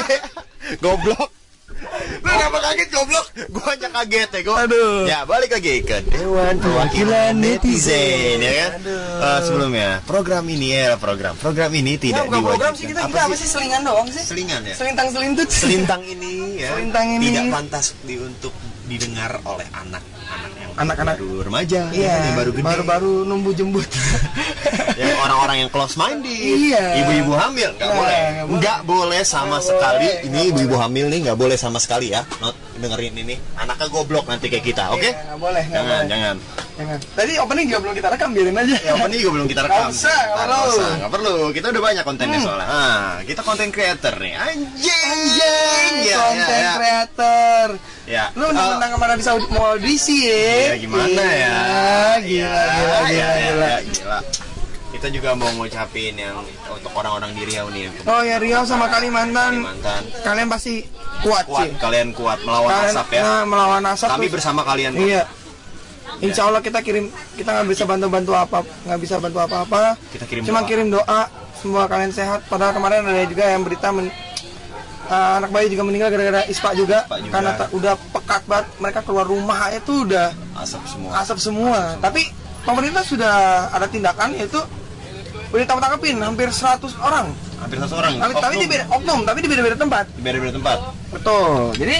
Goblok. Lu kenapa kaget goblok? Gua hanya kaget ya gua. Aduh. Ya, balik lagi ke Dewan Perwakilan Netizen ya kan. Aduh. Eh, sebelumnya, program ini ya program. Program ini Ya, tidak bukan diwajibkan. program sih kita, kita apa sih selingan doang sih? Selingan ya. Selintang selintut. Selintang ini ya Selintang ini. tidak pantas di untuk didengar oleh anak-anak yang Anak-anak. baru remaja ya Iya, kan, yang baru gede. baru-baru numbu jembut. yang orang-orang yang close minded Iya. ibu-ibu hamil nggak Nah, boleh nggak boleh. sama Nggak sekali boleh, ini ibu-ibu hamil nih nggak boleh sama sekali ya not dengerin ini anaknya goblok nanti kayak kita oke Iya, nggak boleh, jangan boleh. jangan Jangan. Tadi opening juga belum kita rekam, biarin aja. ya opening juga belum kita rekam Nggak usah, nggak perlu. nggak perlu kita udah banyak kontennya Hmm. soalnya ah kita konten creator nih anjing Anjing, ya, konten ya, ya. creator. ya Lu Eh, mentang ke mana bisa mau audisi ya? Iya gimana ya? Gila, Iya, gila, gila, iya, gila. iya, gila. Kita juga mau ngucapin yang untuk orang-orang di Riau nih. yang Oh ya Riau sama Kalimantan, Kalimantan. kalian pasti kuat, Kuat, sih. kalian kuat melawan Kalian asap ya. nah, melawan asap. Kami terus- bersama kalian. kok. Iya. Insya Allah kita kirim, kita nggak bisa bantu-bantu apa, nggak bisa bantu apa-apa. Kita kirim Cuma doa. kirim doa, semoga kalian sehat. Padahal kemarin ada juga yang berita men- uh, anak bayi juga meninggal gara-gara ispa juga, Ispa juga. karena ta- udah pekat banget. Mereka keluar rumah itu udah Asap semua. asap semua. Tapi pemerintah sudah ada tindakan yaitu udah ditangkap tangkapin hampir 100 orang. Hampir satu orang. Tapi, tapi di beda oknum, tapi di beda-beda tempat. di beda-beda tempat. Betul. Jadi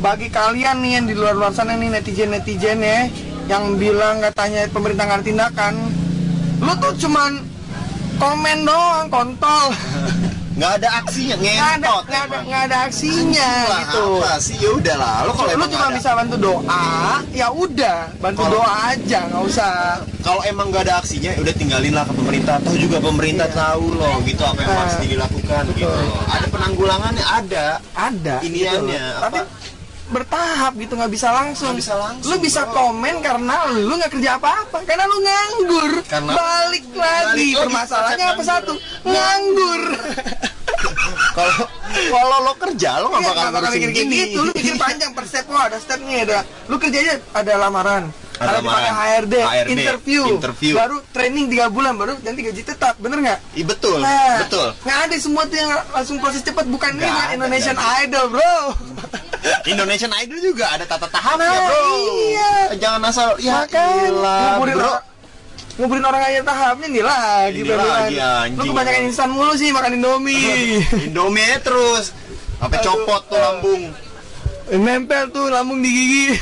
bagi kalian nih yang di luar-luar sana nih netizen-netizen ya yang bilang katanya pemerintah nggak tindakan, lu tuh cuman komen doang, kontol. Nggak ada aksinya, ngentot. nggak ada, nggak ada aksinya Lah, gitu. Apa sih? Ya udahlah. Lo kalau Lu emang cuma ada- bisa bantu doa, ya udah, bantu Kalau- doa aja, nggak usah. kalau emang nggak ada aksinya ya udah tinggalin lah ke pemerintah tahu juga pemerintah Iya. tahu loh gitu apa yang Nah, harus dilakukan gitu betul. loh. ada penanggulangannya ada Ada. Iniannya, gitu. apa? Tapi bertahap gitu nggak bisa langsung. Nggak bisa langsung, Lu bisa bro. komen karena lu nggak kerja apa-apa, karena lu nganggur. Karena- balik lagi. lagi, Permasalahannya apa satu? Nganggur. kalau kalau lo kerja lo nggak Iya, bakal ngurusin mikir gini gitu. Lu mikir panjang per step lo ada stepnya ada. Lu kerja aja ada lamaran. Ada dipakai lamaran. HRD, HRD, interview, interview. baru training 3 bulan, baru nanti gaji tetap, bener nggak? Ih, betul Nah, betul nggak ada semua tuh yang langsung proses cepat, bukan ini bukan Indonesian nggak Idol, bro. Indonesian Idol juga ada tata tahapnya Nah, bro iya. jangan asal ya Makanya ilah, nguburin bro nguburin orang aja tahapnya nih lagi Ini lagi, anjing. Lu kebanyakan instan mulu sih makan Indomie. Indomie terus sampai copot tuh lambung Nempel tuh lambung di gigi.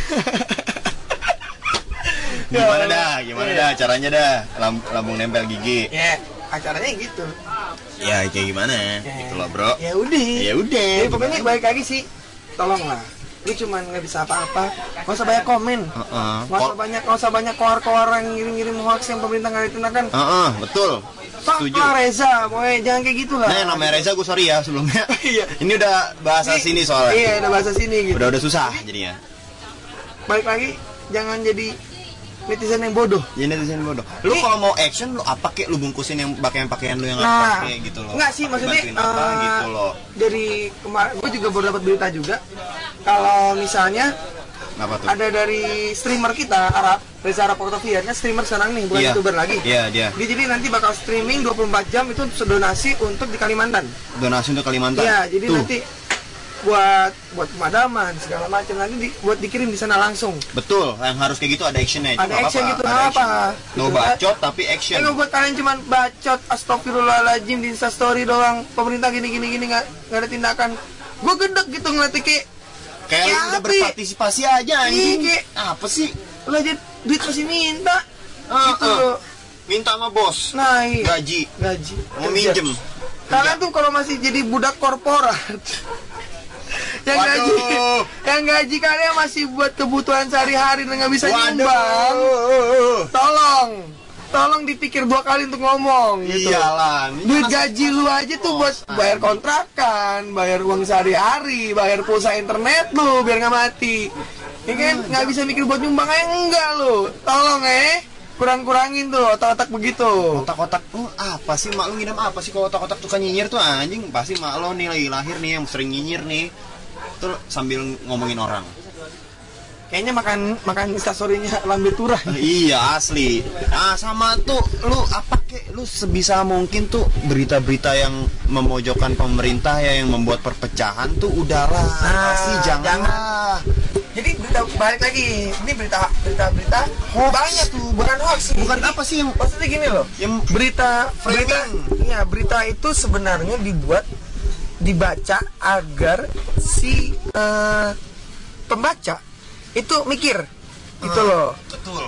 gimana dah gimana iya. dah caranya dah Lam- lambung nempel gigi Ya, acaranya gitu. ya kayak gimana gitu loh bro Ya udah. ya udah pokoknya balik lagi sih. Tolonglah. Lu cuman nggak bisa apa-apa. Gak usah banyak komen. Heeh. Gak usah banyak, gak usah banyak keluar-keluar yang ngirim-ngirim hoax yang pemerintah nggak ditindakan. Heeh, betul Pak setuju Pak Reza, pokoknya jangan kayak gitu lah. Nah, namanya Reza gue sorry ya sebelumnya. Iya. Ini udah bahasa Ini- sini soalnya. Iya, udah bahasa sini gitu. Udah udah susah jadinya. Balik lagi, jangan jadi netizen yang bodoh. Jadi netizen bodoh. Lu kalau mau action lu apa kek lu bungkusin yang pakaian pakaian lu yang Nah, apa kek gitu loh. enggak sih maksudnya bantuin apa eh, gitu loh. dari kemarin gue juga baru dapat berita juga kalau misalnya Apa tuh? ada dari streamer kita Arab Reza Arab Octavian kan streamer sekarang nih bukan Iya. youtuber lagi Iya, dia. dia jadi nanti bakal streaming 24 jam itu donasi untuk di Kalimantan Donasi untuk Kalimantan. Iya jadi Tuh, nanti buat buat pemadaman segala macam nanti di, buat dikirim di sana langsung Betul, yang harus kayak gitu ada actionnya. Ada nggak action gitu, ada nggak action. apa. No Gitu, bacot tapi action. Eh buat kalian cuman bacot astagfirullahaladzim di instastory doang pemerintah gini gini gini nggak nggak ada tindakan gue gedek gitu ngeliatnya kayak Kayak Ya, udah berpartisipasi aja anjing. Iya, Apa sih? lo aja duit masih minta Ah, gitu loh Minta sama bos. nah iya Gaji. gaji Mau minjem. kalian tuh kalau masih jadi budak korporat yang Waduh. gaji yang gaji kalian masih buat kebutuhan sehari-hari dan nggak bisa nyumbang. Waduh. tolong tolong dipikir dua kali untuk ngomong gitu. Iyalah. ini duit kan gaji lu aja tuh buat bayar kontrakan bayar uang sehari-hari bayar pulsa internet lu biar nggak mati. Ya kan? Nggak bisa mikir buat nyumbang aja enggak lu. Tolong eh. Kurang-kurangin tuh otak-otak begitu. Otak-otak oh, apa sih? Mak lu ngidam apa sih? Kalau otak-otak suka nyinyir tuh anjing. Pasti mak lo nih lagi lahir nih yang sering nyinyir nih tuh sambil ngomongin orang kayaknya makan makan instastorynya lambe turah Iya asli. Nah sama tuh lu apa kek lu sebisa mungkin tuh berita-berita yang memojokkan pemerintah ya yang membuat perpecahan tuh udahlah Nah, asli jangan. jangan. jadi berita balik lagi ini berita berita berita banyak tuh bukan hoax sih Bukan Jadi, apa sih yang maksudnya gini loh yang berita Framing. berita iya berita itu sebenarnya dibuat dibaca agar si eh, pembaca itu mikir gitu Ah. loh betul.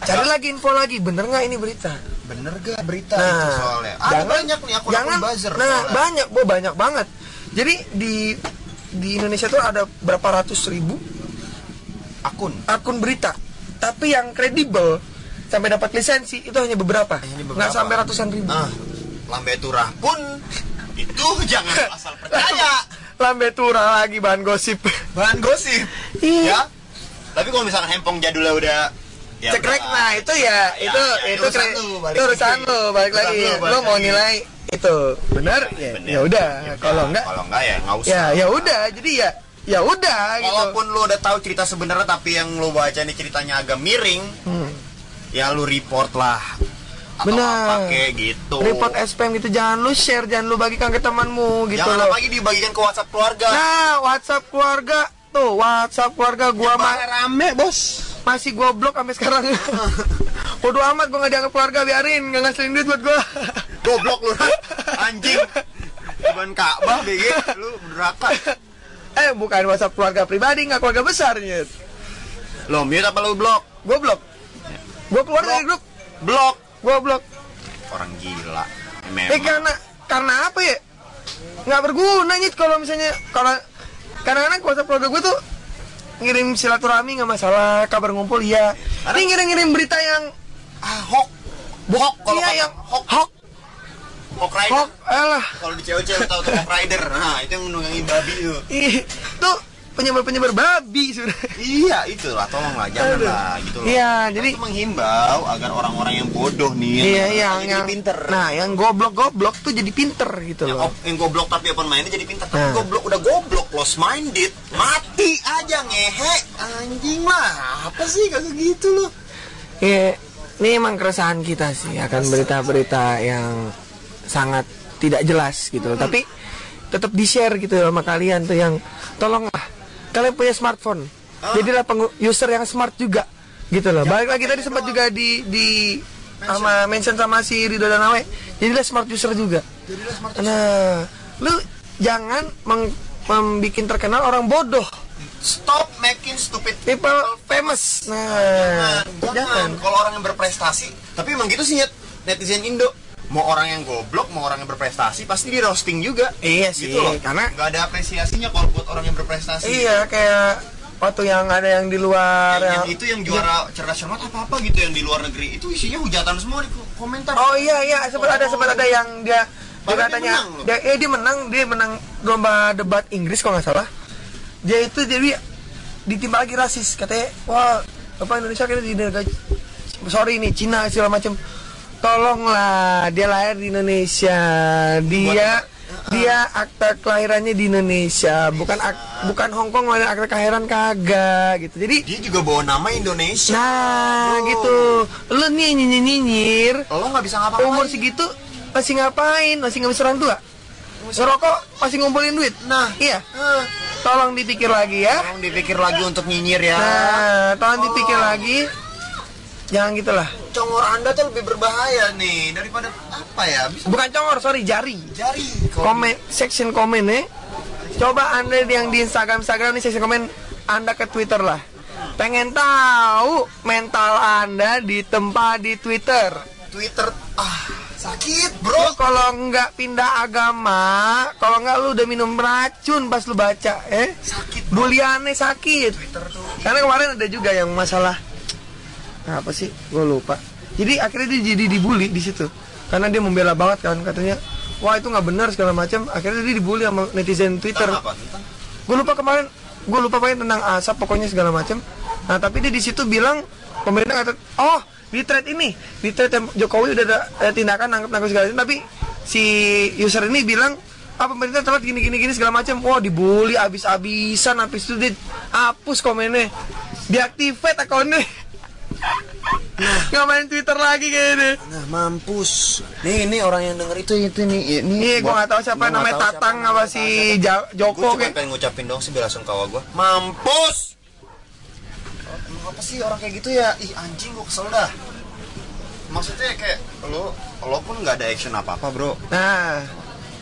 cari lagi info lagi bener nggak ini berita Bener gak berita Nah, itu soalnya? Ada jangan- banyak nih aku jangan buzzer. nah soalnya. banyak bo banyak banget jadi di di Indonesia tuh ada berapa ratus ribu akun. akun berita tapi yang kredibel sampai dapat lisensi itu hanya beberapa Hanya nggak beberapa. sampai ratusan ribu Nah, lambe turah pun itu jangan asal percaya. lambe tura lagi bahan gosip Bahan gosip. Iya. Ya. Tapi kalau misalkan hempong jadulnya udah ya cekrek udah. nah itu ya, Ya, itu ya, itu urusan lu, balik itu urusan lu balik lagi lu, balik lu mau lagi. nilai itu benar ya ya udah kalau enggak kalau enggak ya nggak usah. ya ya udah jadi ya ya udah gitu Walaupun lu udah tahu cerita sebenarnya tapi yang lu baca ini ceritanya agak miring, Hmm. ya lu report lah. Atau Benar. apa kayak gitu. report spam gitu jangan lu share jangan lu bagikan ke temanmu gitu Jangan loh apalagi dibagikan ke WhatsApp keluarga. nah WhatsApp keluarga tuh WhatsApp keluarga gua mah rame, Bos. masih gua blok sampai sekarang Bodo amat gua nggak dianggap keluarga biarin nggak ngasilin duit buat gua Goblok lu. Anjing. Cuman Ka'bah BG lu durhaka. eh bukan WhatsApp keluarga pribadi nggak keluarga besar nyet Lo mute apa lu blok? gua blok gua keluar dari grup Blok. Gua blok Orang gila. eh Memang. karena karena apa ya nggak berguna nyet kalau misalnya kalau kadang-kadang WhatsApp keluarga gua tuh ngirim silaturahmi nggak masalah kabar ngumpul iya Karena- ini ngirim-ngirim berita yang Ah, hok. Hok kalau iya yang hok. hok Hok rider. alah Kalau di cewek-cewek tahu tuh hok rider. Nah, itu yang nunggangin babi tuh. Ih, tuh penyebar-penyebar babi sudah. Iya, itulah tolonglah jangan Aduh. lah gitu loh. Iya, Kita jadi- menghimbau agar orang-orang yang bodoh nih Iya, yang yang jadi yang pinter. Nah, yang goblok-goblok tuh jadi pinter gitu yang, loh. op- yang goblok tapi open minded jadi pinter. Tapi Nah. goblok udah goblok close minded, mati aja ngehe. Anjing lah, apa sih kagak gitu loh. Iya, ini emang keresahan kita sih akan berita-berita yang sangat tidak jelas gitu loh. Tapi tetap di-share gitu loh sama kalian tuh yang tolonglah kalian punya smartphone. Jadilah pengu- user yang smart juga gitu loh. Balik lagi tadi sempat juga di di sama mention sama si Ridho Danawe. Jadilah smart user juga. Jadilah smart Nah, lu jangan meng membikin terkenal orang bodoh. Stop making stupid People famous. Nah, jangan, jangan. jangan. Kalau orang yang berprestasi, tapi emang gitu sih Nyet. netizen Indo. Mau orang yang goblok, mau orang yang berprestasi, pasti di roasting juga. Iya sih, gitu loh. karena- nggak ada apresiasinya kalau buat orang yang berprestasi. Iya, kayak waktu yang ada yang di luar Yang, yang yang- itu yang juara cerdas cermat apa apa gitu yang di luar negeri itu isinya hujatan semua di ko- komentar. Oh iya iya, sempat ada sempat ada yang dia dia dia katanya loh. dia, eh, dia menang, dia menang lomba debat Inggris kalau nggak salah. Dia itu jadi ditimpa lagi rasis katanya, wah apa Indonesia kita di negara sorry nih Cina segala macam. Tolonglah, dia lahir di Indonesia. Dia dia akta kelahirannya di Indonesia, bukan ak- bukan Hong Kong ada akta kelahiran kagak gitu. Jadi Dia juga bawa nama Indonesia. Nah, Oh. gitu. Lu nyinyir nyinyir. Lo nggak bisa ngapa-ngapain. Umur segitu masih ngapain? Masih ngemis orang tua? Ngerokok masih ngumpulin duit. Nah. iya. Eh, Tolong dipikir lagi ya. tolong dipikir lagi untuk nyinyir ya. Nah, tolong dipikir Oh. lagi. Jangan gitulah. Congor Anda tuh lebih berbahaya nih daripada apa ya? Bisa Bukan congor, sorry, jari. jari. Komen, section komen ya. Coba Anda yang di Instagram Instagram nih section komen Anda ke Twitter lah. Pengen tahu mental Anda ditempa di Twitter. Twitter ah sakit Lu bro. kalau nggak pindah agama, kalau nggak lu udah minum racun pas lu baca, eh? Sakit bro. Buliannya sakit. Twitter tuh. Karena kemarin ada juga yang masalah apa sih? Gue lupa. Jadi akhirnya dia jadi dibully di situ. Karena dia membela banget kan katanya, wah itu nggak benar segala macam. Akhirnya dia dibully sama netizen Twitter. Gue lupa kemarin, gue lupa pokoknya tentang asap pokoknya segala macam. Nah tapi dia di situ bilang pemerintah kata, oh di thread ini, di thread yang Jokowi udah ada, tindakan nangkep nangkep segala macam. Tapi si user ini bilang, ah pemerintah telat gini gini gini segala macam. Wah dibully abis-abisan, habis itu dia hapus komennya. Deactivate akunnya. Nggak main Twitter lagi kayaknya. Nah, mampus. Nih, ini orang yang denger itu itu nih. Ini Iya, gua nggak tahu siapa namanya Tatang apa si Gue Joko kayak. pengen ngucapin dong sih bela sungkawa gue. Mampus. Emang apa sih orang kayak gitu ya? Ih anjing gue kesel dah. Maksudnya kayak lo lo pun nggak ada action apa apa bro. Nah,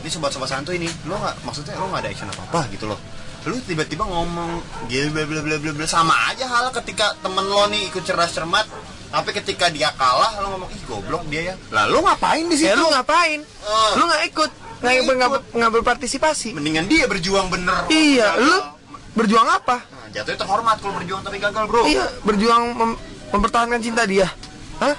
Ini sobat-sobat santuy ini, lo nggak maksudnya lo nggak ada action apa apa gitu loh. Lu tiba-tiba ngomong gila bla bla bla bla bla sama aja hal ketika temen lo nih ikut cerdas cermat tapi ketika dia kalah lo ngomong ih goblok dia ya lalu ngapain di situ ya lu ngapain? Eh. Lu nggak ikut, nggak ikut. nggak berpartisipasi. mendingan dia berjuang bener Iya, lu berjuang apa? Nah, jatuhnya terhormat kalau berjuang tapi gagal bro Iya, berjuang mem- mempertahankan cinta dia. Hah?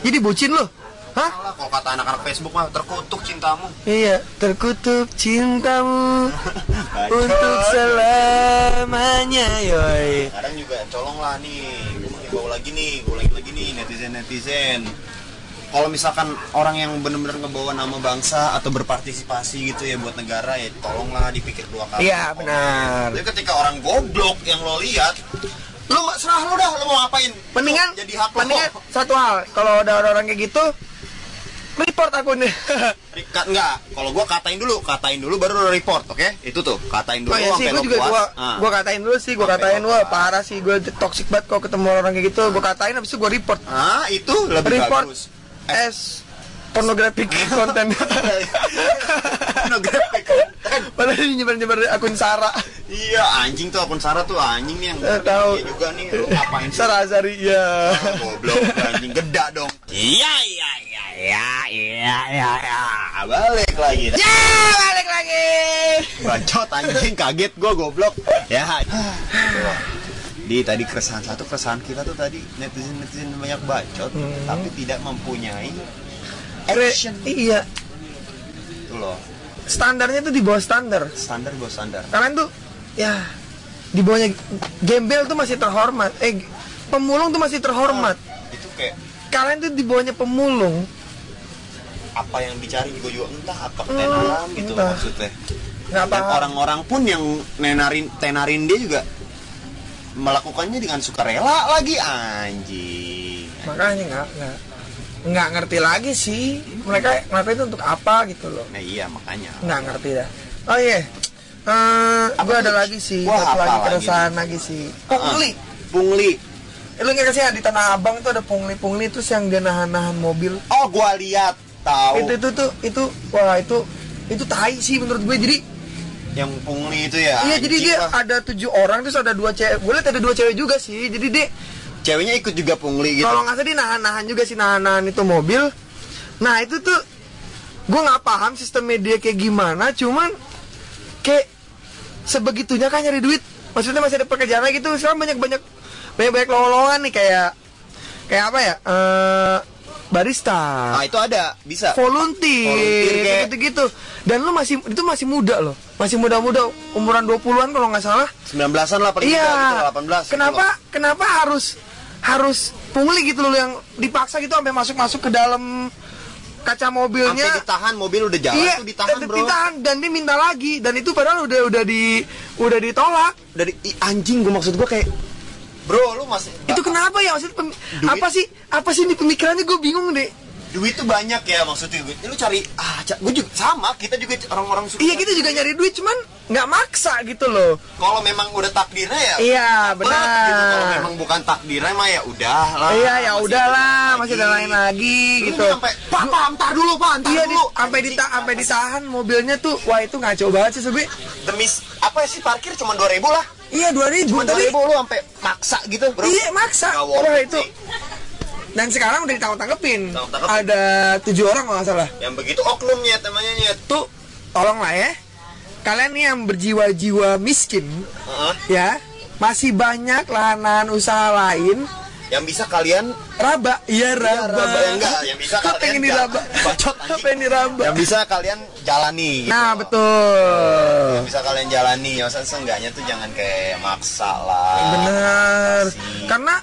Jadi bucin lu? Hah? Kalau kata anak-anak Facebook mah terkutuk cintamu. Iya, terkutuk cintamu untuk selamanya, yoi. Kadang juga colong lah nih, gue mengimbau lagi nih, gue lagi lagi nih netizen netizen. Kalau misalkan orang yang benar-benar ngebawa nama bangsa atau berpartisipasi gitu ya buat negara ya tolonglah dipikir dua kali. Iya, benar. Jadi ketika orang goblok yang lo lihat, nggak serah lo dah lo mau ngapain? Mendingan, jadi hak mendingan satu hal, kalau ada orang-orang kayak gitu, report akunnya. Kat enggak, kalau gua katain dulu, katain dulu baru report, oke? Itu tuh, katain dulu Oh iya sih, lo juga gua, Ah. gua katain dulu sih, gua katain wah parah sih, gue toxic banget kalau ketemu orang kayak gitu, gua katain habis itu gua report. Ah, itu lebih report bagus. as pornographic content. Pornographic content. Padahal ini nyebar-nyebar akun Sara. Iya, anjing tuh akun Sarah tuh anjing nih yang Eh, tahu. Iya juga nih, lu ngapain sih? Sara Azari, ya. Ah, Goblok, anjing geda dong. Iya, iya, iya, iya, iya, iya, iya. Balik lagi. Ya, balik lagi. Bacot anjing, kaget gua goblok. Ya. Di tadi keresahan satu keresahan kita tuh tadi netizen netizen banyak bacot Hmm. tapi tidak mempunyai action iya, itu loh standarnya tuh di bawah standar. standar gue standar Kalian tuh, ya, di bawahnya gembel tuh masih terhormat. Eh, pemulung tuh masih terhormat. itu kayak Kalian tuh di bawahnya pemulung. apa yang dicari juga juga entah apa Hmm, ketenaran gitu entah. maksudnya Nggak dan orang-orang pun yang nenarin tenarin dia juga melakukannya dengan sukarela lagi anjing Makanya nggak nggak nggak ngerti lagi sih. Mereka ngelakuin itu untuk apa gitu loh. nah iya makanya Nggak ngerti dah. Oh iya, Eh, gue ada lagi sih, Wah, satu lagi keresahan lagi sih. Pungli. Ah, pungli Eh, lu nggak sih di Tanah Abang tuh ada pungli-pungli terus yang dia nahan-nahan mobil. oh gua lihat tahu Itu itu tuh itu wah itu itu tai sih menurut gue. Jadi yang pungli itu ya iya jadi dia lah. ada tujuh orang terus ada dua cewek. Gue liat ada dua cewek juga sih. Jadi dia ceweknya ikut juga pungli gitu kalau nggak salah dia nahan-nahan juga sih nahan-nahan itu mobil. Nah itu tuh gue nggak paham sistem media kayak gimana. Cuman kayak sebegitunya kan nyari duit. Maksudnya masih ada pekerjaan lagi tuh. Sekarang banyak banyak banyak banyak lowongan nih kayak kayak apa ya? Eh barista. nah itu ada bisa volunteer, Volunteer kayak- gitu-gitu. Dan lu masih itu masih muda loh. Masih muda-muda umuran 20-an kalau nggak salah. 19-an lah paling Iya. tidak, gitu, 18 gitu kenapa kenapa harus harus pungli gitu loh yang dipaksa gitu sampai masuk-masuk ke dalam kaca mobilnya. sampai ditahan mobil udah jalan iya, tuh ditahan bro ditahan dan dia minta lagi dan itu padahal udah udah di udah ditolak. dari anjing gue maksud gue kayak bro lu masih itu kenapa ya maksudnya pem- apa sih apa sih ini pemikirannya gue bingung deh. Duit tuh banyak ya maksudnya gue lu cari ah gue juga sama kita juga orang-orang suka Iya kita juga nyari duit cuman nggak maksa gitu loh. kalau memang udah takdirnya ya Iya, benar. gitu. kalau memang bukan takdirnya mah ya udah lah iya ya udahlah ada masih ada lain lagi Lu gitu. sampai pak pak entar dulu pak entar Iya di, dulu sampai dita sampai ditahan mobilnya tuh wah itu ngaco banget sih sih? demi apa sih parkir cuma 2000 lah Iya 2000 cuma tadi. 2000 lu sampai maksa gitu bro Iya maksa. Wah it itu. Dan sekarang udah ditangkap tangkepin. Ada tujuh orang kalau nggak salah. yang begitu oknum nyet namanya nyet Tuh tolonglah ya. Kalian nih yang berjiwa-jiwa miskin Heeh. ya masih banyak lahanan usaha lain yang bisa kalian raba iya Iya, raba, raba. Enggak, yang bisa kalian pengen diraba Bacot, pengen diraba yang bisa kalian jalani gitu nah betul yang bisa kalian jalani ya seenggaknya tuh jangan kayak maksa lah Bener. Masih. Karena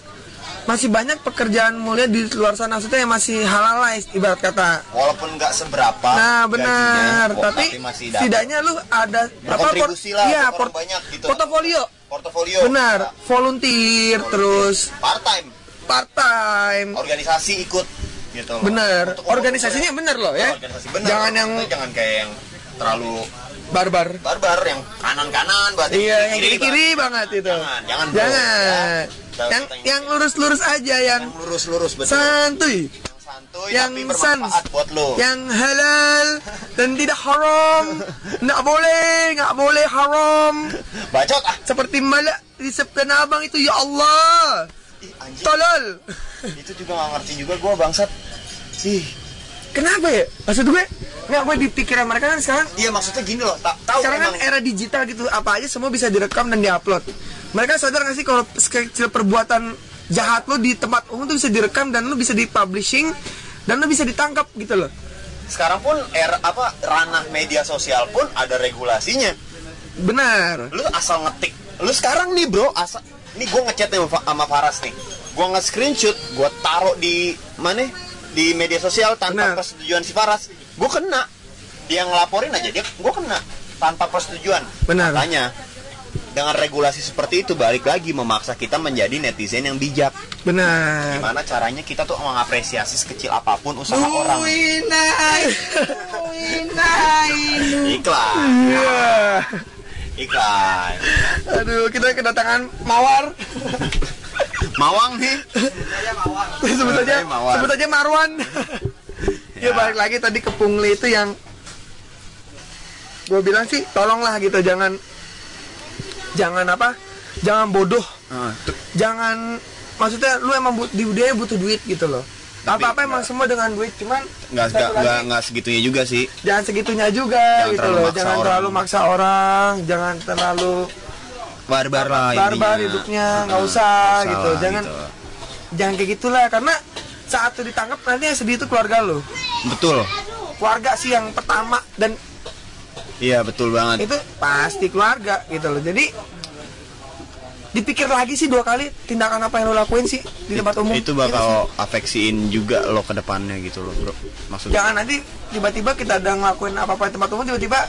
masih banyak pekerjaan mulia di luar sana maksudnya yang masih halal lah ibarat kata. walaupun nggak seberapa Nah, gajinya, benar. kok, Tapi masih dapat. setidaknya lu ada Berkontribusi lah iya, untuk orang banyak gitu. Portofolio. portofolio benar volunteer terus part time part time organisasi ikut gitu loh. bener Untuk- organisasinya bener loh ya organisasi bener jangan yang jangan kayak yang terlalu barbar. Barbar yang kanan kanan berarti iya yang kiri kiri Bang. banget itu. Jangan, jangan, bro. jangan. Ya. yang yang lurus lurus aja yang yang lurus lurus betul. santuy. Yang santuy yang tapi sans. buat lo. Yang halal dan tidak haram. Nggak boleh nggak boleh haram. Bacot ah. Seperti malak di Tanah Abang itu ya Allah. Ih, anjing. Tolol itu juga gak ngerti juga gua bangsat. Ih kenapa ya? Maksud gue nggak gue di pikiran mereka kan sekarang iya maksudnya gini loh tak tahu sekarang kan era digital gitu apa aja semua bisa direkam dan diupload. Mereka sadar gak sih kalau sekecil perbuatan jahat lo di tempat umum tuh bisa direkam dan lo bisa dipublishing dan lo bisa ditangkap gitu loh. Sekarang pun era apa ranah media sosial pun ada regulasinya. Benar. Lu asal ngetik. Lu sekarang nih bro asal ini gue ngechat nih sama sama Faras nih. Gue nge screenshot gue taruh di mana di media sosial tanpa Benar. persetujuan si Faras gue kena dia ngelaporin aja dia gue kena tanpa persetujuan Benar. makanya dengan regulasi seperti itu balik lagi memaksa kita menjadi netizen yang bijak benar gimana caranya kita tuh mengapresiasi sekecil apa pun usaha orang Winai, winai. iklan Iya. iklan Aduh, kita kedatangan Mawar. Mawang nih sebut aja, Mawar. sebut aja Marwan. ya Ya. balik lagi tadi ke pungli itu yang gue bilang sih, tolonglah gitu, jangan jangan apa, jangan bodoh, tuh. jangan maksudnya lu emang bu- di budaya butuh duit gitu loh. Tapi Apa-apa emang semua dengan duit, cuman nggak nggak nggak segitunya juga sih jangan segitunya juga Jangan gitu terlalu loh. Jangan orang. terlalu maksa orang, jangan terlalu barbar lah barbar hidupnya nggak usah gitu. jangan gitu. jangan kayak gitulah karena saat lu ditangkap nanti yang sedih itu keluarga lo. Betul. Keluarga sih yang pertama dan iya betul banget. itu pasti keluarga gitu loh. Jadi dipikir lagi sih dua kali tindakan apa yang lo lakuin sih di tempat umum itu Iya bakal afeksiin juga lo ke depannya gitu loh bro. Maksudnya. Jangan nanti tiba-tiba kita udah ngelakuin apa-apa di tempat umum tiba-tiba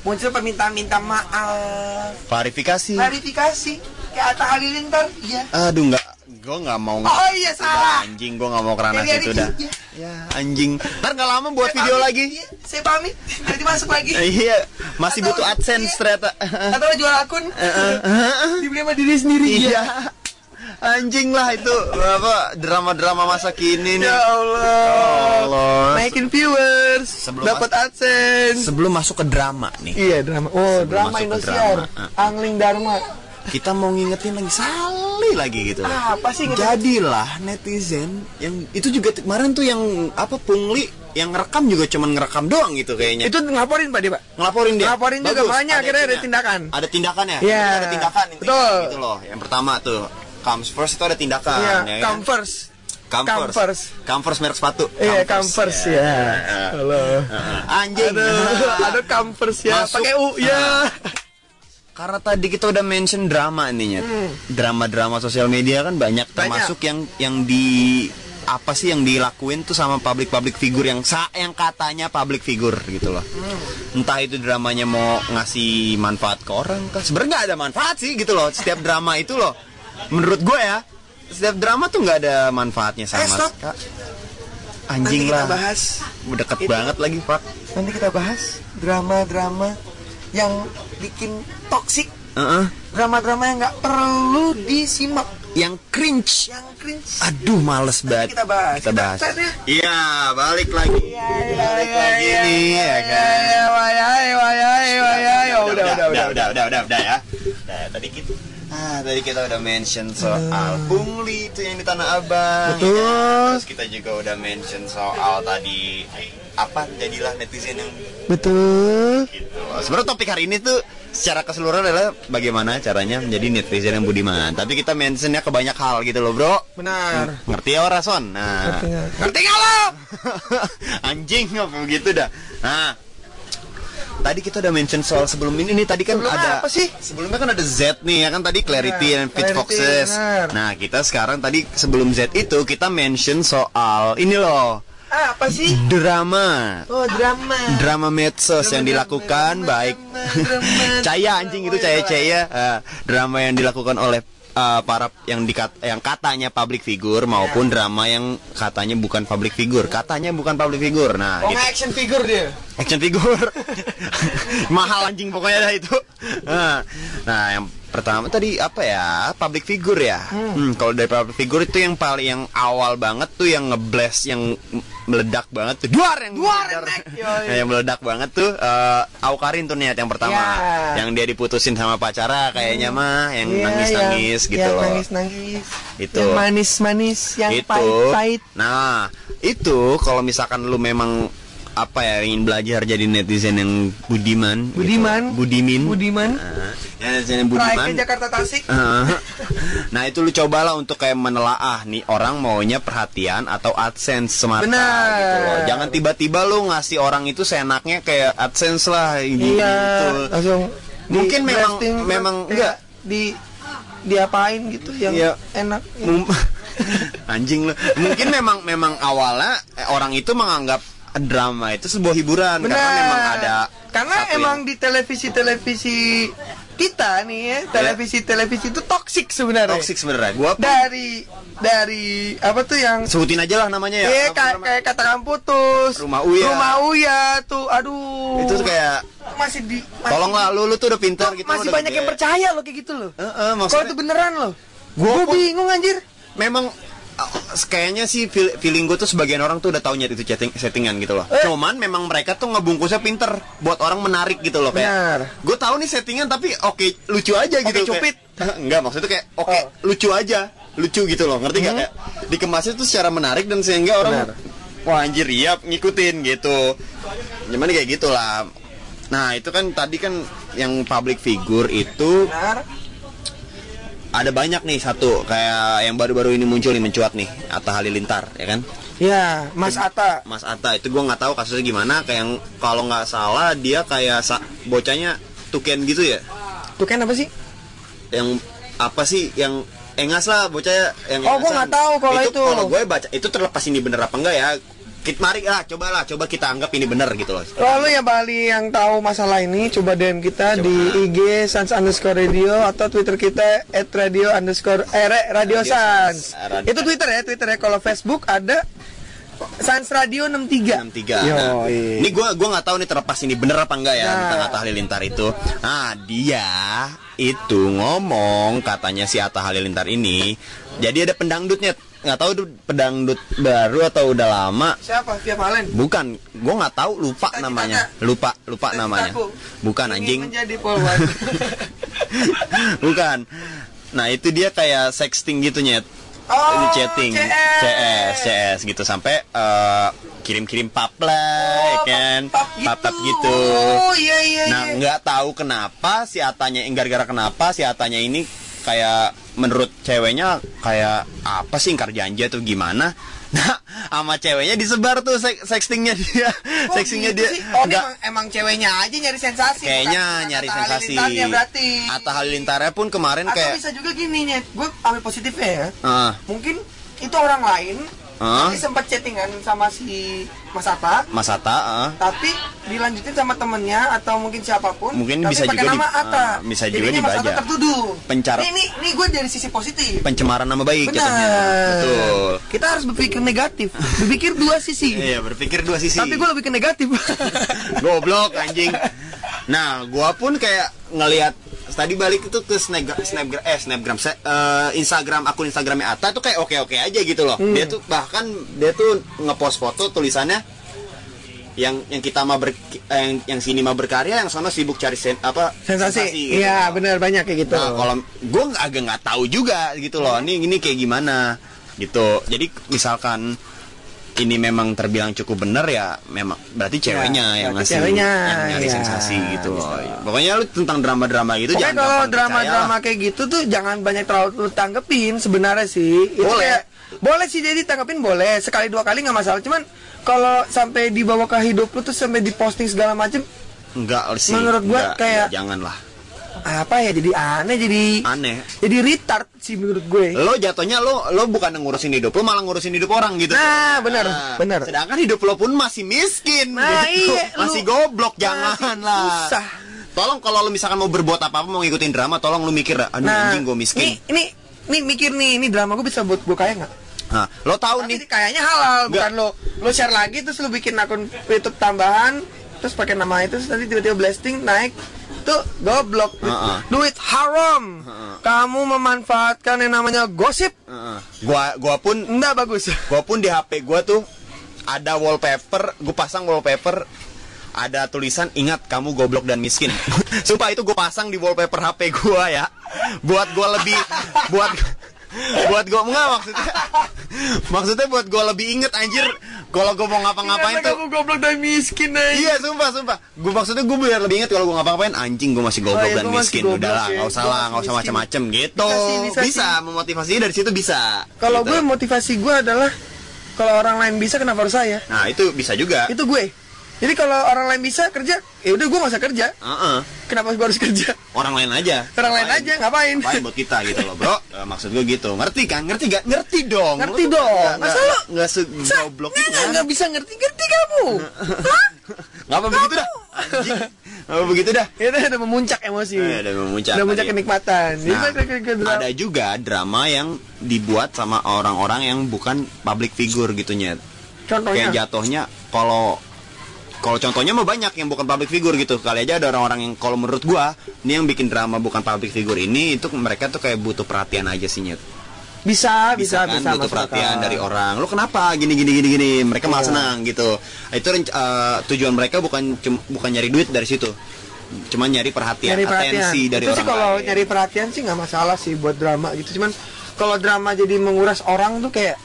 muncul permintaan minta maaf. Klarifikasi. Klarifikasi. Kayak Atta Halilintar? Iya. Aduh nggak. Gue nggak mau oh iya salah. anjing gue nggak mau kerana Iya, situ iya, dah. iya. ya anjing. Ntar nggak lama buat Saya video pamit. lagi. Iya, saya pamit. Nanti masuk lagi. Iya masih Atau- butuh adsense iya. ternyata. Atau jual akun. Dibeli sama diri sendiri. Iya anjing lah itu apa drama-drama masa kini nih ya Allah, Allah. naikin viewers Sebelum dapat adsense sebelum masuk ke drama nih iya drama oh Sebelum drama masuk ke Indosiar drama. Angling Dharma kita mau ngingetin lagi sekali lagi gitu loh. apa sih Jadilah netizen yang itu juga kemarin tuh yang apa pungli yang ngerekam juga cuman ngerekam doang gitu kayaknya. itu ngelaporin pak dia pak ngelaporin dia. Ngelaporin juga, makanya akhirnya ada tindakan. Ada tindakannya. Iya. Ada tindakan Betul. gitu loh. Yang pertama tuh comes first itu ada tindakan iya ya kan? come first. Come first merek sepatu. iya come first ya halo Heeh. Anjing. aduh aduh come first ya pakai u ya Karena tadi kita udah mention drama ininya. Drama-drama sosial media kan banyak termasuk yang yang di apa sih yang dilakuin tuh sama public public figure yang sa yang katanya public figure gitu loh. Entah itu dramanya mau ngasih manfaat ke orang kan. Sebenarnya ada manfaat sih gitu loh. Setiap drama itu loh. Menurut gue ya, setiap drama tuh nggak ada manfaatnya eh sama stop sekali. nanti Anjing kita lah. bahas Deket Itu. banget lagi, Pak. nanti kita bahas drama-drama yang bikin toksik Heeh. drama-drama yang nggak perlu disimak Yang cringe. yang cringe Aduh, males banget. kita bahas. Kita Kita bahas. chat ya. Iya, balik lagi. balik lagi nih, ya kan. ya oh, udah udah udah udah, udah, udah, udah ya. Udah, tadi kita Ah, tadi kita udah mention soal pungli itu yang di Tanah Abang. Betul. ya kan? Terus kita juga udah mention soal tadi apa jadilah netizen yang betul gitu. Sebenarnya topik hari ini tuh secara keseluruhan adalah bagaimana caranya menjadi netizen yang budiman. Tapi kita mentionnya ke banyak hal gitu loh, Bro. benar Ngerti ya Rason? Nah. ngerti nggak lo Anjing apa begitu dah. Nah. Tadi kita udah mention soal sebelum ini nih tadi kan Sebelumnya ada apa sih? Sebelumnya kan ada Z nih ya kan tadi Clarity dan Fit Clarity, Foxes. Nah, kita sekarang tadi sebelum Z itu kita mention soal ini loh. Ah, apa sih? drama Oh, drama. drama medsos Drama, yang dilakukan drama, baik drama, drama, caya anjing itu drama. caya caya eh, drama yang dilakukan oleh eh, para yang dikat yang katanya public figure maupun Ya. drama yang katanya bukan public figure katanya bukan public figure nah Oh, gitu. action figure dia. action figure mahal anjing pokoknya dah itu nah, nah yang pertama tadi apa ya public figure ya Hmm, kalau dari public figure itu yang paling yang awal banget tuh yang ngeblast yang meledak banget tuh duar yang Duar, meledak. Nah, yang meledak banget tuh eh Aukarin tuh niat yang pertama Ya. yang dia diputusin sama pacara kayaknya mah yang Iya, nangis nangis yang- gitu yang loh nangis-nangis. Itu. Yang manis-manis, yang itu pahit-pahit. nah itu kalau misalkan lu memang apa ya ingin belajar jadi netizen yang budiman gitu. Budiman. budimin Budiman. Nah, ya, netizen yang budiman Jakarta Tasik. Eh, nah itu lu cobalah untuk kayak menelaah nih orang maunya perhatian atau adsense semata Benar. gitu loh. Jangan tiba-tiba lu ngasih orang itu seenaknya kayak adsense lah gitu. Iya, langsung Mungkin memang- memang enggak. di diapain gitu yang Iya. enak. Mum- anjing lu. Mungkin memang memang awalnya eh, orang itu menganggap drama itu sebuah hiburan Benar. karena memang ada karena emang yang- di televisi-televisi kita nih ya, televisi-televisi itu toksik sebenarnya. toxic sebenarnya. Gua pun Dari dari apa tuh yang sebutin aja lah namanya ya. Iya, Apa kayak katakan putus. Rumah Uya. Rumah Uya tuh, aduh. itu tuh kayak masih di masih, tolonglah lu lu tuh udah pintar gitu masih banyak gede. yang percaya loh kayak gitu loh. Heeh, Kalau maksudnya itu beneran loh. Gua Gua pun- bingung anjir. memang uh, kayaknya sih feel- feeling gue tuh sebagian orang tuh udah taunya itu chatting settingan gitu loh. Eh. Cuman memang mereka tuh ngebungkusnya pinter buat orang menarik gitu loh kayak. Gue tahu nih settingan tapi oke lucu aja Oke, gitu. kayak- cupid. Enggak maksudnya kayak oke Oh. lucu aja, lucu gitu loh. Ngerti nggak Hmm. kayak dikemasnya tuh secara menarik dan sehingga orang Benar. wah anjir iya ngikutin gitu. Cuman kayak gitulah. Nah itu kan tadi kan yang public figure itu Benar. Ada banyak nih satu kayak yang baru-baru ini muncul nih mencuat nih Atta Halilintar ya kan Ya, Mas Ata. Mas Atta itu gua nggak tahu kasusnya gimana kayak yang kalau nggak salah dia kayak sa- bocahnya tuken gitu ya Tuh kan apa sih? yang apa sih yang engas lah bocahnya yang Oh, engasan. nggak tahu kalau itu. kalau gue baca itu terlepas ini bener apa enggak ya kita mari lah cobalah coba kita anggap ini bener gitu loh Lalu ya Bali yang tahu masalah ini coba DM kita Coba. di IG Sans underscore radio atau Twitter kita at radio underscore eh, radio Radio Sans. Sans. Radio Itu Twitter ya Twitter ya. Kalau Facebook ada Sans Radio 63. 63 Yo, nah, ini gua gua nggak tahu nih terlepas ini bener apa enggak ya Nah. tentang Atta Halilintar itu nah dia itu ngomong katanya si Atta Halilintar ini jadi ada pendangdutnya nggak tahu itu pendangdut baru atau udah lama Siapa? Via Valen. bukan gua nggak tahu lupa Cita-citanya. namanya lupa lupa Cita-citaku namanya bukan Ingin anjing menjadi polwan. bukan nah itu dia kayak sexting gitu nyet Oh, Ini chatting CS. CS CS gitu sampai eh, kirim-kirim pap lah ya Oh, kan pap- pap pap gitu. gitu Oh, iya iya nah iya. nggak tahu kenapa si Atanya gara-gara kenapa si Atanya ini kayak menurut ceweknya kayak apa sih ingkar janji atau gimana nah sama ceweknya disebar tuh sek- sextingnya dia Kok sextingnya gitu dia sih? Oh, dia nggak emang, emang ceweknya aja nyari sensasi. kayaknya bukan- nyari Atta sensasi berarti. Atta Halilintarnya pun kemarin Atau kayak bisa juga gini nih, gue ambil positifnya ya. ah, Mungkin itu orang lain, Ah. tapi sempat chattingan sama si Mas Ata, Mas Atta ah. tapi dilanjutin sama temennya atau mungkin siapa pun. Mungkin tapi bisa pakai juga di- nama Ata. ah, bisa juga Jadinya Mas Ata tertuduh. Pencara- Ini, ini, ini gue dari sisi positif. pencemaran nama baik Benar. jatuhnya. betul Kita harus berpikir negatif. Berpikir dua sisi. iya berpikir dua sisi Tapi gue lebih ke negatif. goblok anjing nah gua pun kayak ngelihat tadi balik itu ke snapgram snapgram eh snapgram se- eh, Instagram akun Instagramnya Atta tuh kayak oke oke aja gitu loh Hmm. dia tuh bahkan dia tuh ngepost foto tulisannya yang yang kita mah ber, yang yang sini mah berkarya yang sana sibuk cari sen, apa Sensasi. gitu. Iya, benar banyak kayak gitu. Nah, kalau gue agak nggak tahu juga gitu loh. Ini ini kayak gimana gitu. Jadi misalkan ini memang terbilang cukup benar ya memang berarti ceweknya Ya, yang ngasih ceweknya, yang nyari ya, sensasi gitu loh. Pokoknya lu tentang drama-drama gitu Pokoknya jangan kalau drama-drama kayak gitu tuh jangan banyak terlalu lu tanggepin sebenarnya sih. Itu Boleh. kayak- boleh sih jadi tanggepin boleh sekali dua kali nggak masalah. Cuman kalau sampai dibawa ke hidup lu tuh sampai diposting segala macem enggak sih. Menurut gua enggak, kayak- jangan lah. Apa ya jadi aneh jadi Aneh. jadi retard sih menurut gue Lo jatuhnya lo lo bukan ngurusin hidup lo malah ngurusin hidup orang gitu. Nah, benar, benar. Sedangkan hidup lo pun masih miskin. Nah, gitu. iya, lu masih goblok masih jangan lah. susah. Tolong kalau lo misalkan mau berbuat apa-apa mau ngikutin drama, tolong lo mikir, aduh anjing gue miskin. Nah, Ini, ini, mikir nih, ini drama gue bisa buat gue kaya nggak? Nah, lo tahu Tapi nih kayaknya halal, bukan lo lo share lagi terus lo bikin akun YouTube tambahan, terus pakai nama itu terus nanti tiba-tiba blasting naik tuh goblok Heeh. duit haram kamu memanfaatkan yang namanya gosip Heeh. gua gua pun enggak bagus gua pun di HP gua tuh ada wallpaper, gue pasang wallpaper ada tulisan ingat kamu goblok dan miskin. Sumpah itu gue pasang di wallpaper HP gua ya. Buat gua lebih buat buat gua enggak maksudnya. Maksudnya buat gua lebih inget anjir. Kalau gua mau ngapa-ngapain tuh. kamu goblok dan miskin aja Iya sumpah sumpah. Gue maksudnya gue biar lebih inget kalau gue ngapa-ngapain Anjing gue masih goblok Oh, iya, dan miskin. goblok Udah lah ya. gak usah lah masih Gak usah miskin. macem-macem gitu. Bisa sih, bisa Bisa sih. memotivasinya dari situ bisa. Kalau Gitu. gue motivasi gue adalah kalau orang lain bisa kenapa harus saya? Nah itu bisa juga. Itu gue jadi kalau orang lain bisa kerja ya udah gue usah kerja. Heeh. kenapa gue harus kerja? Orang lain aja. Orang lain aja ngapain? Ngapain buat kita gitu loh bro? Eh, Maksud gue gitu. Ngerti kan? Ngerti gak? Ngerti dong. Ngerti Lu tuh dong. Masa lu- Nggak segoblok itu nggak bisa ngerti? Ngerti kamu? Hah? Gak apa begitu dah. Apa begitu dah. Itu udah memuncak emosi. Eh, udah memuncak udah memuncak kenikmatan. Nah, ada juga drama yang dibuat sama orang-orang yang bukan public figure gitu nyet. contohnya? Kayak jatuhnya kalau kalau contohnya mah banyak yang bukan public figure gitu. Kali aja ada orang-orang yang kalau menurut gua ini yang bikin drama bukan public figure ini itu mereka tuh kayak butuh perhatian aja sih nyet. bisa bisa kan bisa butuh perhatian dari orang. Lu kenapa gini gini gini gini? Mereka malah Iya. senang gitu. Itu eh, tujuan mereka bukan cum- bukan nyari duit dari situ. Cuma nyari perhatian, nyari perhatian atensi dari itu orang sih kalau lain. nyari perhatian sih nggak masalah sih buat drama gitu cuman kalau drama jadi menguras orang tuh kayak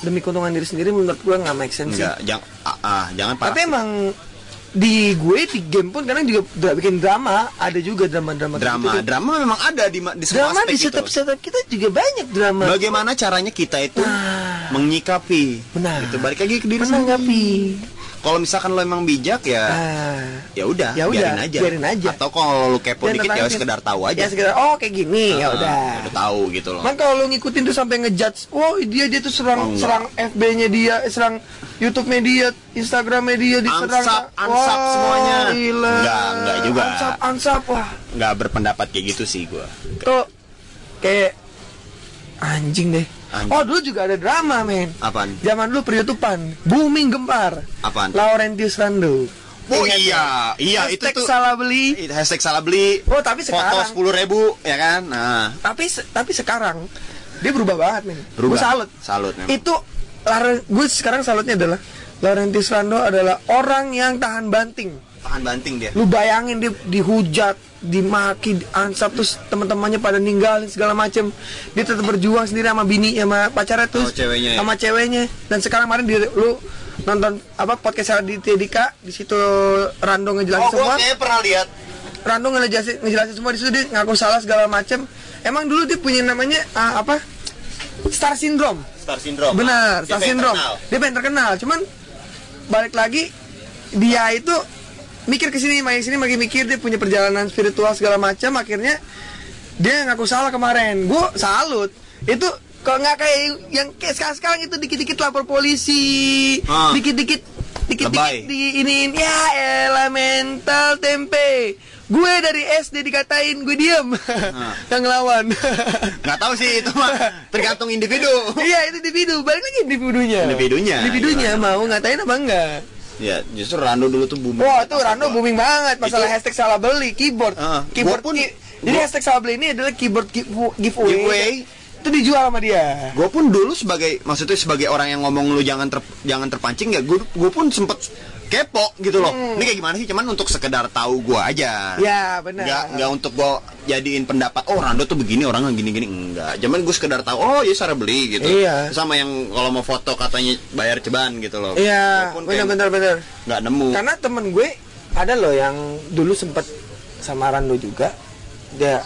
demi keuntungan diri sendiri menurut gue nggak make sense sih. Enggak, jangan ah, jangan tapi parah. emang di gue di game pun kadang juga bikin drama ada juga drama-drama kayak drama gitu tuh. drama memang ada di di semua drama aspek di gitu. setiap setiap kita juga banyak drama bagaimana caranya kita itu Nah. menyikapi Benar. itu balik lagi ke diri menanggapi sendiri. Kalau misalkan lo emang bijak ya ah ya udah Ya udah, biarin aja biarin aja. atau kalau lo kepo Dan dikit ya sekedar tahu aja ya sekedar oh kayak gini ya Ah, udah udah tahu gitu loh Man kalau lu ngikutin tuh sampai ngejudge, oh dia dia tuh serang Oh, enggak. serang FB-nya dia, eh, serang YouTube-nya dia, Instagram-nya dia diserang. Ansap, ansap semuanya. Gila. Enggak, enggak juga. Ansap, ansap wah. nggak berpendapat kayak gitu sih gua Tuh kayak anjing deh. Anjing. Oh, dulu juga ada drama, men. apaan Zaman dulu per-YouTubean, booming gempar. apaan Laurentius Rando. oh Ingat iya iya itu Hashtag tuh salah beli. hashtag salah beli Oh, tapi foto sekarang sepuluh ribu ya kan nah tapi tapi sekarang dia berubah banget men Berubah. gue salut Salut memang. itu gue sekarang salutnya adalah Laurentius Rando adalah orang yang tahan banting tahan banting dia lu bayangin dia dihujat dimaki ansap terus teman-temannya pada ninggalin segala macem dia tetap berjuang sendiri sama bini sama pacarnya terus Oh, ceweknya ya? sama ceweknya dan sekarang kemarin dia lu nonton apa podcast di Dika di situ Rando ngejelasin oh semua kayaknya pernah lihat Rando ngejelasin, ngejelasin semua di situ dia ngaku salah segala macem. Emang dulu dia punya namanya ah, apa? Star syndrome. Star Syndrome Benar, Dia Star syndrome. terkenal. Dia pengen terkenal. Cuman balik lagi dia itu mikir ke sini, makin sini makin mikir dia punya perjalanan spiritual segala macam akhirnya dia ngaku salah kemarin. Gue salut. Itu kalau nggak kayak yang kayak sekarang, sekarang itu dikit-dikit lapor polisi, Ah. dikit-dikit dikit-dikit di iniin ya elemental tempe. Gue dari SD dikatain gue diem. Yang ngelawan. Nggak tahu sih itu mah tergantung individu. Iya itu individu. Balik lagi individunya. Individunya, individunya mau ngatain apa enggak ya justru Rando dulu tuh booming Wah itu Rando booming banget masalah Itu- hashtag salah beli keyboard. Ah, keyboard pun- ki- jadi gua- hashtag salah beli ini adalah keyboard give- giveaway, Giveaway. itu dijual sama dia. Gue pun dulu sebagai maksudnya sebagai orang yang ngomong lu jangan ter, jangan terpancing ya gue gue pun sempet kepo gitu loh. Ini kayak gimana sih? Cuman untuk sekedar tahu gue aja. Hmm. ya benar. Nggak nggak untuk gue jadiin pendapat oh Rando tuh begini orang gini gini enggak cuman gue sekedar tahu oh ya cara beli gitu. Iya. sama yang kalau mau foto katanya bayar ceban gitu loh. Iya Gua benar benar benar. nggak nemu. Karena temen gue ada loh yang dulu sempet sama Rando juga. Dia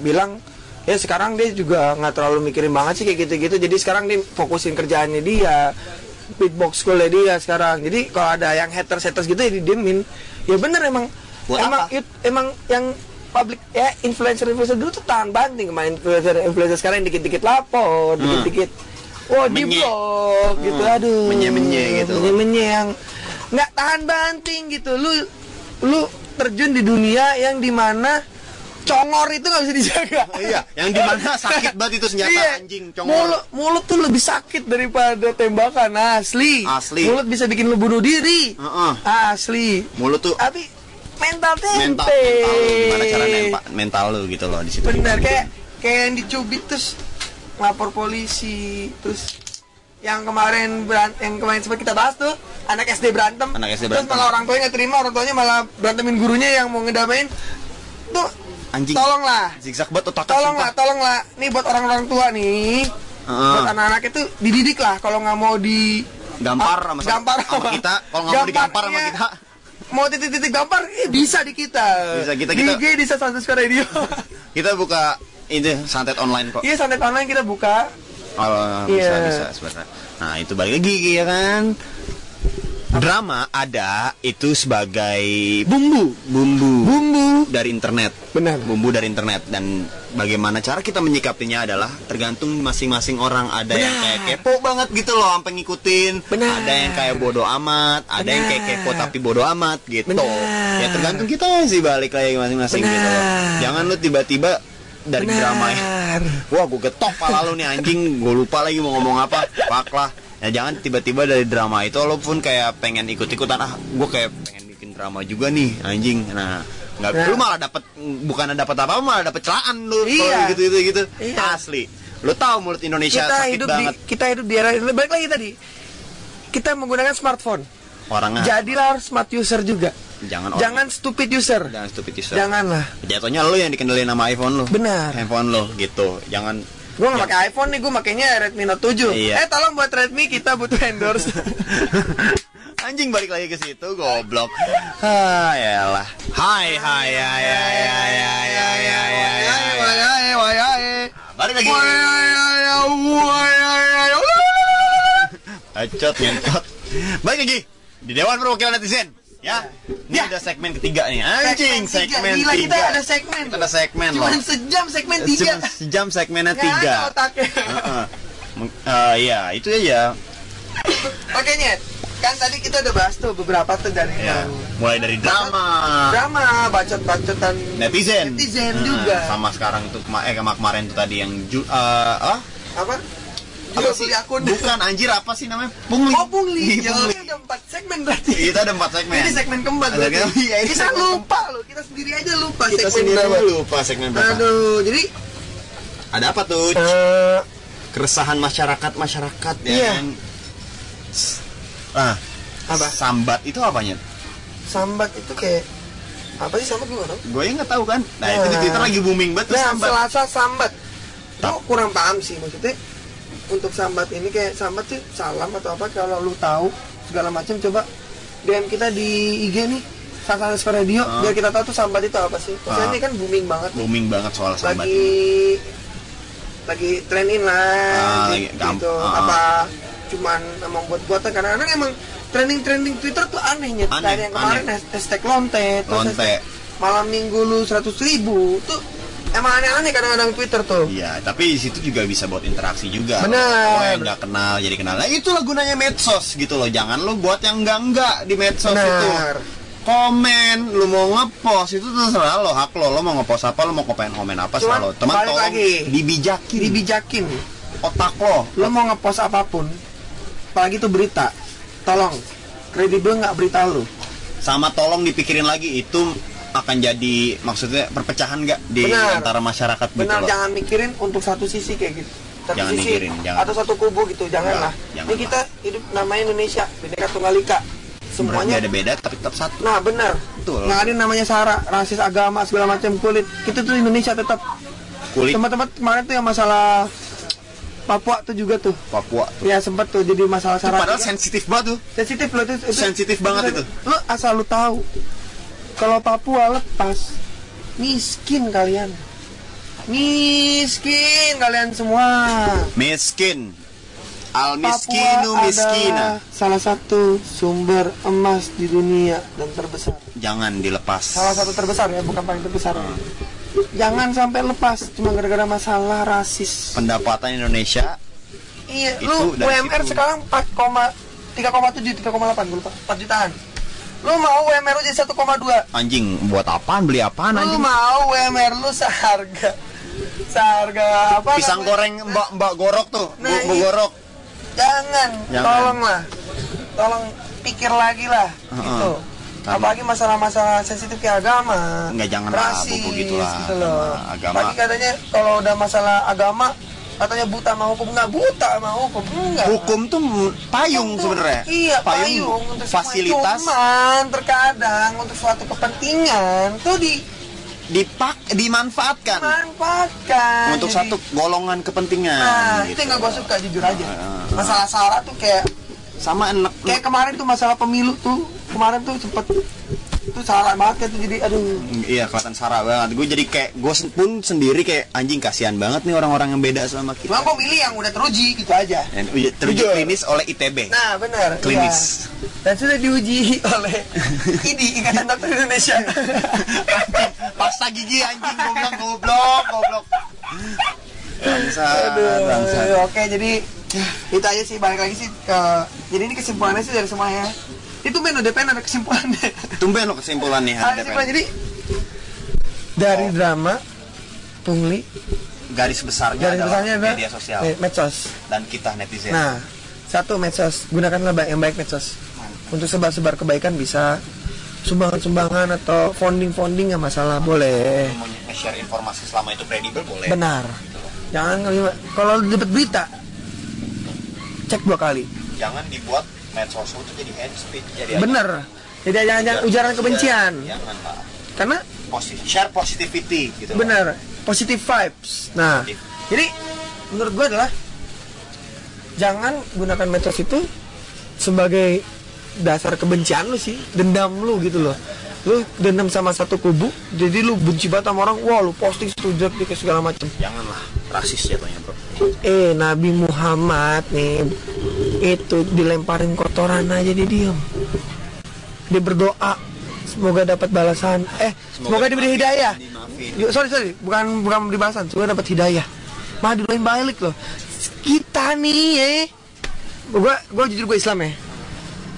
bilang ya sekarang dia juga nggak terlalu mikirin banget sih kayak gitu-gitu. Jadi sekarang dia fokusin kerjaannya dia beatbox schoolnya dia sekarang jadi kalau ada yang haters haters gitu ya didiemin ya bener emang Buat emang apa? it- emang yang public ya influencer influencer dulu tuh tahan banting sama influencer influencer sekarang yang dikit-dikit lapor, dikit-dikit wah di Hmm. Menye. blog gitu Hmm. aduh Menye-menye gitu. menye-menye yang nggak tahan banting gitu lu lu terjun di dunia yang di mana congor itu nggak bisa dijaga iya yang di mana sakit banget itu senjata Iya. anjing congor Mulut, mulut tuh lebih sakit daripada tembakan asli. Asli. Mulut bisa bikin lu bunuh diri. Heeh. Asli. mulut tuh Tapi mental tempe. mental mental lu gimana cara mental lu gitu loh di situ Bener kayak kayak yang dicubit terus lapor polisi terus yang kemarin beran- yang kemarin sempat kita bahas tuh anak SD berantem Anak SD terus berantem. malah orang tuanya nggak terima orang tuanya malah berantemin gurunya yang mau ngedamain tuh Anjing. tolonglah. Zigzag banget otaknya tolonglah sumpah. tolonglah nih buat orang-orang tua nih. Heeh. buat anak-anak itu dididik lah. Kalau nggak mau di gampar sama, gampar. sama kita. Kalau nggak mau digampar sama kita. Mau titik-titik gampar? Eh, bisa di kita. Bisa, kita- di kita- IG di Santus Radio. Kita buka ini santet online kok. Iya santet online kita buka. Oh, bisa Iya. bisa sebenarnya. Nah, itu balik lagi ya kan. Drama ada itu sebagai bumbu bumbu bumbu dari internet. Benar. Bumbu dari internet dan bagaimana cara kita menyikapinya adalah tergantung masing-masing orang. Ada yang Benar. kayak kepo banget gitu loh, sampai ngikutin. Benar. Ada yang kayak bodoh amat, ada yang kayak Benar. kepo tapi bodoh amat gitu. Benar. Ya tergantung kita sih balik lagi masing-masing gitu loh. Benar. Jangan lu tiba-tiba dari Benar. drama ya. Wah, gue getok pala lu nih anjing. Gue lupa lagi mau ngomong apa. Pak lah. Ya jangan tiba-tiba dari drama itu walaupun kayak pengen ikut-ikutan ah, gue kayak pengen bikin drama juga nih anjing. Nah, nggak Nah. lu malah dapat bukan dapat apa malah dapat celaan lu Iya. gitu gitu gitu. Iya. Asli. Lu tahu mulut Indonesia kita sakit hidup banget. di kita hidup di era balik lagi tadi kita menggunakan smartphone Orangnya jadilah harus smart user juga jangan orang- jangan stupid user jangan stupid user. janganlah Jatuhnya lu yang dikendalin sama iPhone lu. Benar. Handphone lu gitu. Jangan gue nggak pakai iPhone nih gue makainya Redmi Note 7 Iya. eh tolong buat Redmi kita butuh endorse Anjing balik lagi ke situ goblok. Ah, yalah. Hai hai hai hai hai hai hai hai hai. hai. Balik lagi. Acot ngentot. Balik lagi di Dewan Perwakilan Netizen. Ya, ini Ya. ada segmen ketiga nih. Anjing, segmen Gila, kita tiga. ada segmen Kita ada segmen loh. Cuman sejam segmen tiga sejam segmennya Nggak ada tiga. otaknya. Heeh. Meng- eh, Iya, itu aja. Oke Nyet Kan tadi kita udah bahas tuh beberapa tuh dari Ya, yang mulai dari drama, Drama, bacot-bacotan netizen, Netizen Nah, juga. sama sekarang tuh kema eh kema- kemarin tuh tadi yang ju eh, ah Apa? Apa Jual sih beli akun bukan anjir apa sih namanya pungli Oh pungli Iya, Ya, pungli. Ada empat segmen berarti kita ada empat segmen Ini segmen keempat berarti? Iya, ini Kita segmen lupa loh Kita sendiri aja lupa kita segmen sendiri berapa lupa segmen berapa Aduh Jadi ada apa tuh eh, keresahan masyarakat masyarakat ya Iya. kan? ah Apa? sambat itu apanya Sambat itu kayak Apa sih sambat gue tau gue yang nggak tahu kan nah itu di Nah. twitter lagi booming banget tuh Nah, sambat Selasa sambat. Gue kurang paham sih maksudnya. Untuk sambat ini kayak sambat tuh salam atau apa kalau lu tahu segala macam coba DM kita di IG nih Sansan Radio Ah. biar kita tahu tuh sambat itu apa sih. Maksudnya Ah. ini kan booming banget nih. booming banget soal sambat Lagi lagi trendin lah Ah, gamp- gitu. Apa cuman emang buat-buatan kadang-kadang emang trending-trending Twitter tuh anehnya. Aneh, Dari yang kemarin aneh. hashtag lonte, terus Lonte. hashtag malam minggu lu 100 ribu tuh emang aneh-aneh kadang-kadang Twitter tuh. Iya, tapi di situ juga bisa buat interaksi juga. Benar. Oh, yang nggak kenal jadi kenal. Nah, itulah gunanya medsos gitu loh. Jangan lu buat yang enggak-enggak di medsos Benar. itu. Komen, lu mau ngepost itu terserah lo, hak lo. Lo mau ngepost apa, lo mau komen komen apa serah lo. Teman tolong lagi. dibijakin Dibijakin. otak lo. Lu mau ngepost apa pun, apalagi itu berita, tolong kredibel nggak berita lu. Sama tolong dipikirin lagi itu akan jadi maksudnya perpecahan nggak di Benar. antara masyarakat gitu Benar, loh. jangan mikirin untuk satu sisi kayak gitu. Satu Jangan sisi mikirin, jangan. atau satu kubu gitu, janganlah. jangan Ini kita hidup namanya Indonesia, Bhinneka Tunggal Ika. Semuanya Semuanya beda-beda tapi tetap satu. Nah benar, Betul. nggak ada namanya sara, rasis agama segala macam kulit. Kita tuh Indonesia tetap. Kulit Tempat-tempat kemarin tuh yang masalah Papua tuh juga tuh. Papua tuh. Ya sempat tuh jadi masalah sara. padahal sensitif banget tuh. sensitif loh itu, itu Sensitif banget itu. Lu asal lu tahu kalau Papua lepas miskin kalian. Miskin kalian semua. Miskin. Al miskinu Papua miskina. salah satu sumber emas di dunia dan terbesar. Jangan dilepas. Salah satu terbesar ya, bukan paling terbesar. Jangan sampai lepas cuma gara-gara masalah rasis. Pendapatan Indonesia Iya, Itu lu UMR situ. sekarang 4, 3,7, 3,8 gue lupa. 4 jutaan. Lu mau UMR lu jadi 1,2. anjing buat apaan beli apaan Lu anjing? mau UMR lu seharga seharga apa? Pisang namanya? goreng mbak mbak gorok tuh, Nah, bu, bu iya. gorok. Jangan, Jangan. tolonglah. Tolong pikir lagi lah Heeh. gitu. Karena- Apalagi masalah-masalah sensitif kayak agama, Enggak, janganlah, rasis, buku gitulah. gitu loh. Agama. Apalagi katanya kalau udah masalah agama katanya buta sama hukum nggak buta sama hukum enggak. Hukum tuh payung Untuk- sebenarnya. Iya, payung, untuk semua. fasilitas Cuman terkadang untuk suatu kepentingan tuh di dipak dimanfaatkan manfaatkan untuk Jadi- satu golongan kepentingan. Nah, gitu. itu yang gak gue suka jujur aja. Ah. Masalah sara tuh kayak Sama enak. kayak kemarin tuh masalah pemilu tuh kemarin tuh sempet tuh salah banget tuh jadi aduh Iya kelihatan sara banget. Gue jadi kayak gue pun sendiri kayak anjing kasihan banget nih orang-orang yang beda sama kita. cuma gue milih yang udah teruji gitu aja Dan uji- teruji Jujur. klinis oleh ITB. nah benar Klinis. iya. dan sudah diuji oleh IDI Ikatan Dokter Indonesia pasta gigi anjing bilang goblok, goblok. Bangsa, bangsa. Aduh, oke jadi itu aja sih balik lagi sih ke jadi ini kesimpulannya sih dari semuanya itu men DPN ada kesimpulannya Tumben lo kesimpulannya ada kesimpulan jadi dari drama pungli garis besarnya garis adalah besarnya adalah media sosial me- medsos dan kita netizen. Nah, satu medsos, gunakanlah yang baik medsos. Untuk sebar-sebar kebaikan bisa sumbangan-sumbangan atau founding-founding nggak masalah, boleh. mau share informasi selama itu kredibel boleh. Benar. Jangan ngelima- kalau dapat berita cek dua kali. Jangan dibuat medsos itu jadi hate speech jadi Bener. Jadi jangan jangan ujaran kebencian. Jangan lah. Karena Positif, share positivity gitu. bener, positive vibes. Nah, Positif. jadi menurut gue adalah jangan gunakan medsos itu sebagai dasar kebencian lu sih, dendam lu gitu loh. Lu dendam sama satu kubu, jadi lu benci banget sama orang, wah lu posting setuju ke segala macam. Janganlah rasis jatuhnya bro. Eh, Nabi Muhammad nih itu dilemparin kotoran aja dia diem. Dia berdoa semoga dapat balasan. Eh, semoga, diberi dimaafin, hidayah. Yo, sorry sorry, bukan bukan diberi balasan, semoga dapat hidayah. Malah didoain balik loh. Kita nih, eh, gua gua jujur gue Islam ya.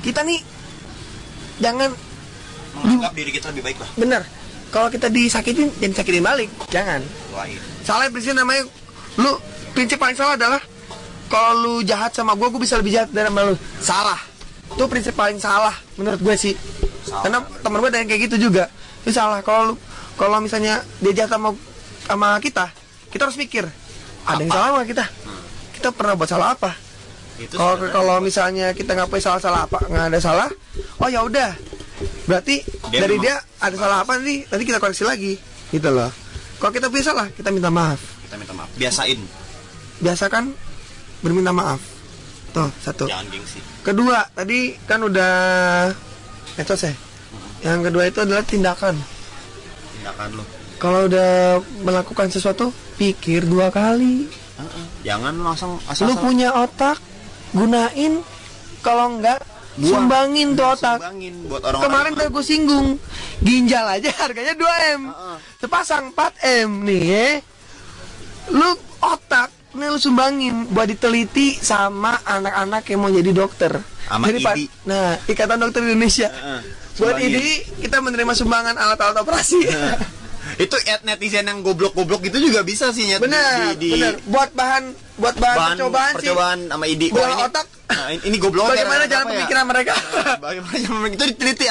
Kita nih jangan Menganggap diri kita lebih baik lah. bener. Kalau kita disakitin, jangan sakitin balik. Jangan. Doain. Salah prinsip namanya lu prinsip paling salah adalah kalau lu jahat sama gue, gue bisa lebih jahat dari sama lu. Salah. Itu prinsip paling salah menurut gue sih. Salah. Karena temen gue ada yang kayak gitu juga. Itu salah. Kalau lu kalau misalnya dia jahat sama sama kita, kita harus mikir ada yang Apa? salah sama kita. Kita pernah buat salah apa? Kalau kalau misalnya kita nggak punya salah-salah apa, nggak ada salah, oh ya udah. Berarti Dia dari dia ada salah apa nih? Nanti kita koreksi lagi, gitu loh. Kalau kita punya salah, kita minta maaf. kita minta maaf. Biasain, Biasakan berminta maaf. Tuh satu. jangan gengsi. Kedua, tadi kan udah medsos ya. Yang kedua itu adalah tindakan. Tindakan lu. Kalau udah melakukan sesuatu, pikir dua kali. Jangan langsung asal Lu punya otak, gunain. Kalau enggak, Buang. sumbangin tuh otak. Sumbangin buat orang Kemarin udah gue singgung Ginjal aja harganya 2M Heeh. Sepasang 4M nih ya Lu otak Nih lu sumbangin Buat diteliti sama anak-anak yang mau jadi dokter Sama Jadi, IDI. Nah Ikatan Dokter Indonesia Heeh. Buat. IDI kita menerima sumbangan alat-alat operasi itu ad netizen yang goblok-goblok itu juga bisa sih nyet Bener, di, di, bener Buat bahan Buat bahan, bahan percobaan, sih percobaan sama ide ini, otak. nah, ini goblok Bagaimana jalan ya? pemikiran mereka bagaimana jalan pemikiran itu diteliti